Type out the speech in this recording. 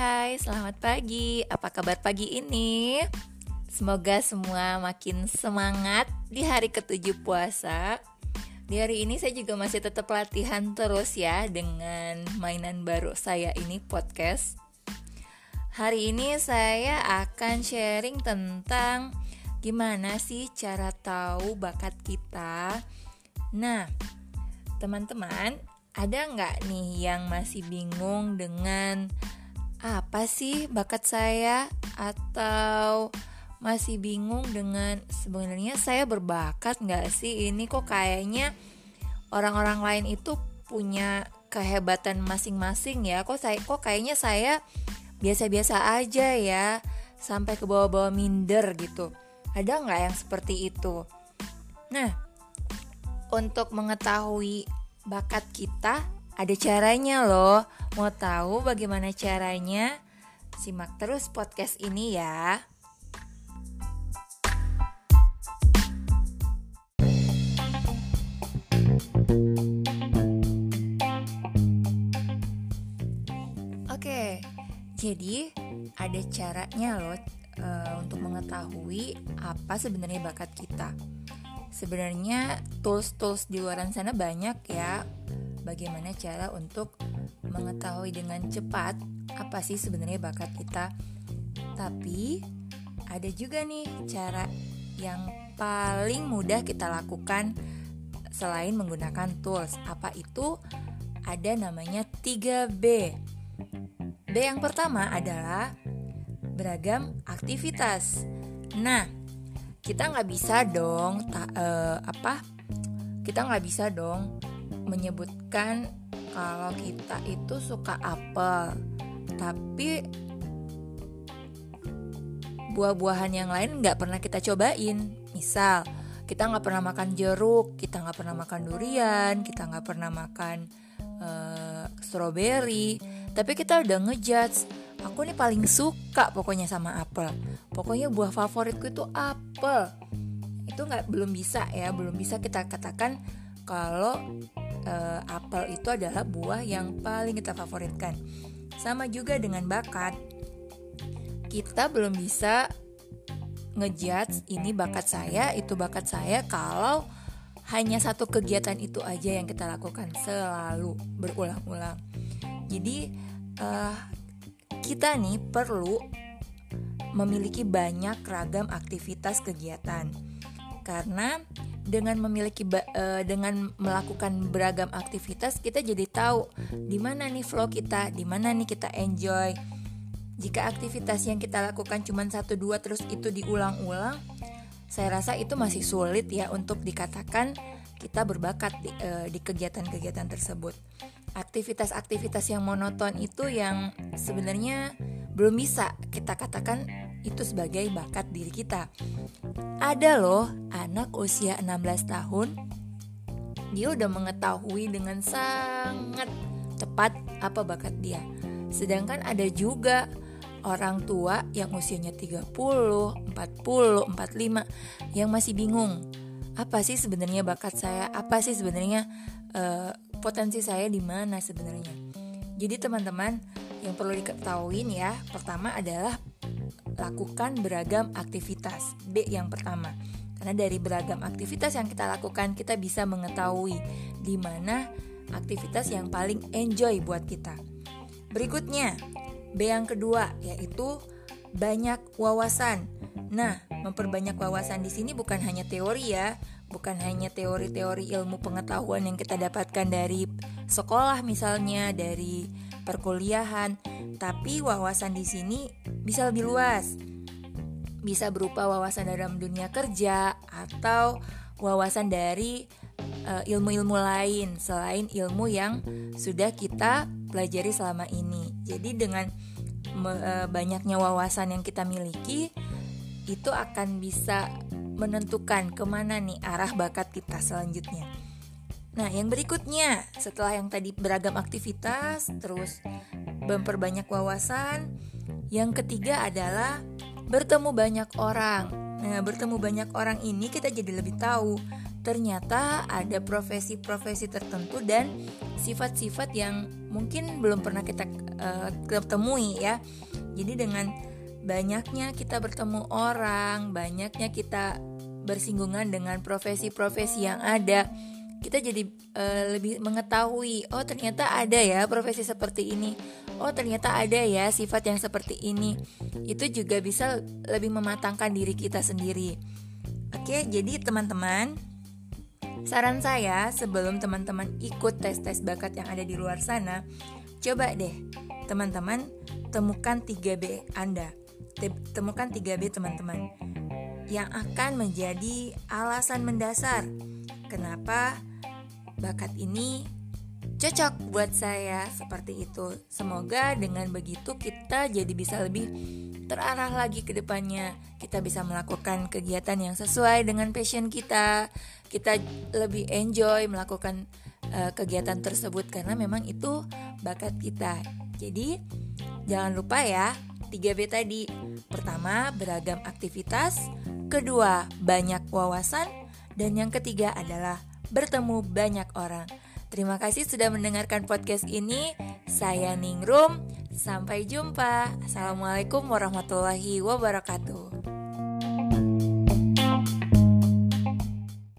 hai, selamat pagi. Apa kabar pagi ini? Semoga semua makin semangat di hari ketujuh puasa. Di hari ini saya juga masih tetap latihan terus ya dengan mainan baru saya ini podcast. Hari ini saya akan sharing tentang gimana sih cara tahu bakat kita. Nah, teman-teman, ada nggak nih yang masih bingung dengan apa sih bakat saya? Atau masih bingung dengan sebenarnya saya berbakat nggak sih? Ini kok kayaknya orang-orang lain itu punya kehebatan masing-masing ya. Kok saya kok kayaknya saya biasa-biasa aja ya sampai ke bawah-bawah minder gitu. Ada nggak yang seperti itu? Nah untuk mengetahui bakat kita ada caranya loh. Mau tahu bagaimana caranya? Simak terus podcast ini ya. Oke, jadi ada caranya loh uh, untuk mengetahui apa sebenarnya bakat kita. Sebenarnya tools-tools di luar sana banyak ya bagaimana cara untuk mengetahui dengan cepat apa sih sebenarnya bakat kita. Tapi ada juga nih cara yang paling mudah kita lakukan selain menggunakan tools. Apa itu? Ada namanya 3B. B yang pertama adalah beragam aktivitas. Nah, kita nggak bisa dong ta, uh, apa? Kita nggak bisa dong menyebutkan kalau kita itu suka apel, tapi buah-buahan yang lain nggak pernah kita cobain. Misal, kita nggak pernah makan jeruk, kita nggak pernah makan durian, kita nggak pernah makan uh, strawberry, tapi kita udah ngejudge. Aku nih paling suka pokoknya sama apel. Pokoknya buah favoritku itu apel. Itu nggak belum bisa ya, belum bisa kita katakan kalau uh, apel itu adalah buah yang paling kita favoritkan. Sama juga dengan bakat. Kita belum bisa ngejudge ini bakat saya, itu bakat saya kalau hanya satu kegiatan itu aja yang kita lakukan selalu berulang-ulang. Jadi uh, kita nih perlu memiliki banyak ragam aktivitas kegiatan karena dengan memiliki uh, dengan melakukan beragam aktivitas kita jadi tahu di mana nih flow kita, di mana nih kita enjoy. Jika aktivitas yang kita lakukan cuma satu dua terus itu diulang-ulang, saya rasa itu masih sulit ya untuk dikatakan kita berbakat di, uh, di kegiatan-kegiatan tersebut. Aktivitas-aktivitas yang monoton itu yang sebenarnya belum bisa kita katakan itu sebagai bakat diri kita. Ada loh anak usia 16 tahun dia udah mengetahui dengan sangat tepat apa bakat dia. Sedangkan ada juga orang tua yang usianya 30, 40, 45 yang masih bingung. Apa sih sebenarnya bakat saya? Apa sih sebenarnya uh, potensi saya di mana sebenarnya? Jadi teman-teman yang perlu diketahui ya, pertama adalah lakukan beragam aktivitas. B yang pertama. Karena dari beragam aktivitas yang kita lakukan, kita bisa mengetahui di mana aktivitas yang paling enjoy buat kita. Berikutnya, B yang kedua yaitu banyak wawasan. Nah, memperbanyak wawasan di sini bukan hanya teori ya, bukan hanya teori-teori ilmu pengetahuan yang kita dapatkan dari sekolah misalnya, dari perkuliahan, tapi wawasan di sini bisa lebih luas. Bisa berupa wawasan dalam dunia kerja atau wawasan dari uh, ilmu-ilmu lain selain ilmu yang sudah kita pelajari selama ini. Jadi dengan me, uh, banyaknya wawasan yang kita miliki itu akan bisa menentukan ke mana nih arah bakat kita selanjutnya. Nah, yang berikutnya setelah yang tadi beragam aktivitas, terus memperbanyak wawasan, yang ketiga adalah bertemu banyak orang. Nah, bertemu banyak orang ini kita jadi lebih tahu ternyata ada profesi-profesi tertentu dan sifat-sifat yang mungkin belum pernah kita uh, ketemui ya. Jadi dengan banyaknya kita bertemu orang, banyaknya kita bersinggungan dengan profesi-profesi yang ada, kita jadi uh, lebih mengetahui oh ternyata ada ya profesi seperti ini. Oh ternyata ada ya sifat yang seperti ini. Itu juga bisa lebih mematangkan diri kita sendiri. Oke, jadi teman-teman, saran saya sebelum teman-teman ikut tes-tes bakat yang ada di luar sana, coba deh teman-teman temukan 3B Anda. Temukan 3B teman-teman yang akan menjadi alasan mendasar kenapa bakat ini cocok buat saya seperti itu. Semoga dengan begitu kita jadi bisa lebih terarah lagi ke depannya. Kita bisa melakukan kegiatan yang sesuai dengan passion kita. Kita lebih enjoy melakukan uh, kegiatan tersebut karena memang itu bakat kita. Jadi jangan lupa ya 3B tadi. Pertama, beragam aktivitas. Kedua, banyak wawasan. Dan yang ketiga adalah bertemu banyak orang. Terima kasih sudah mendengarkan podcast ini. Saya Ningrum. Sampai jumpa. Assalamualaikum warahmatullahi wabarakatuh.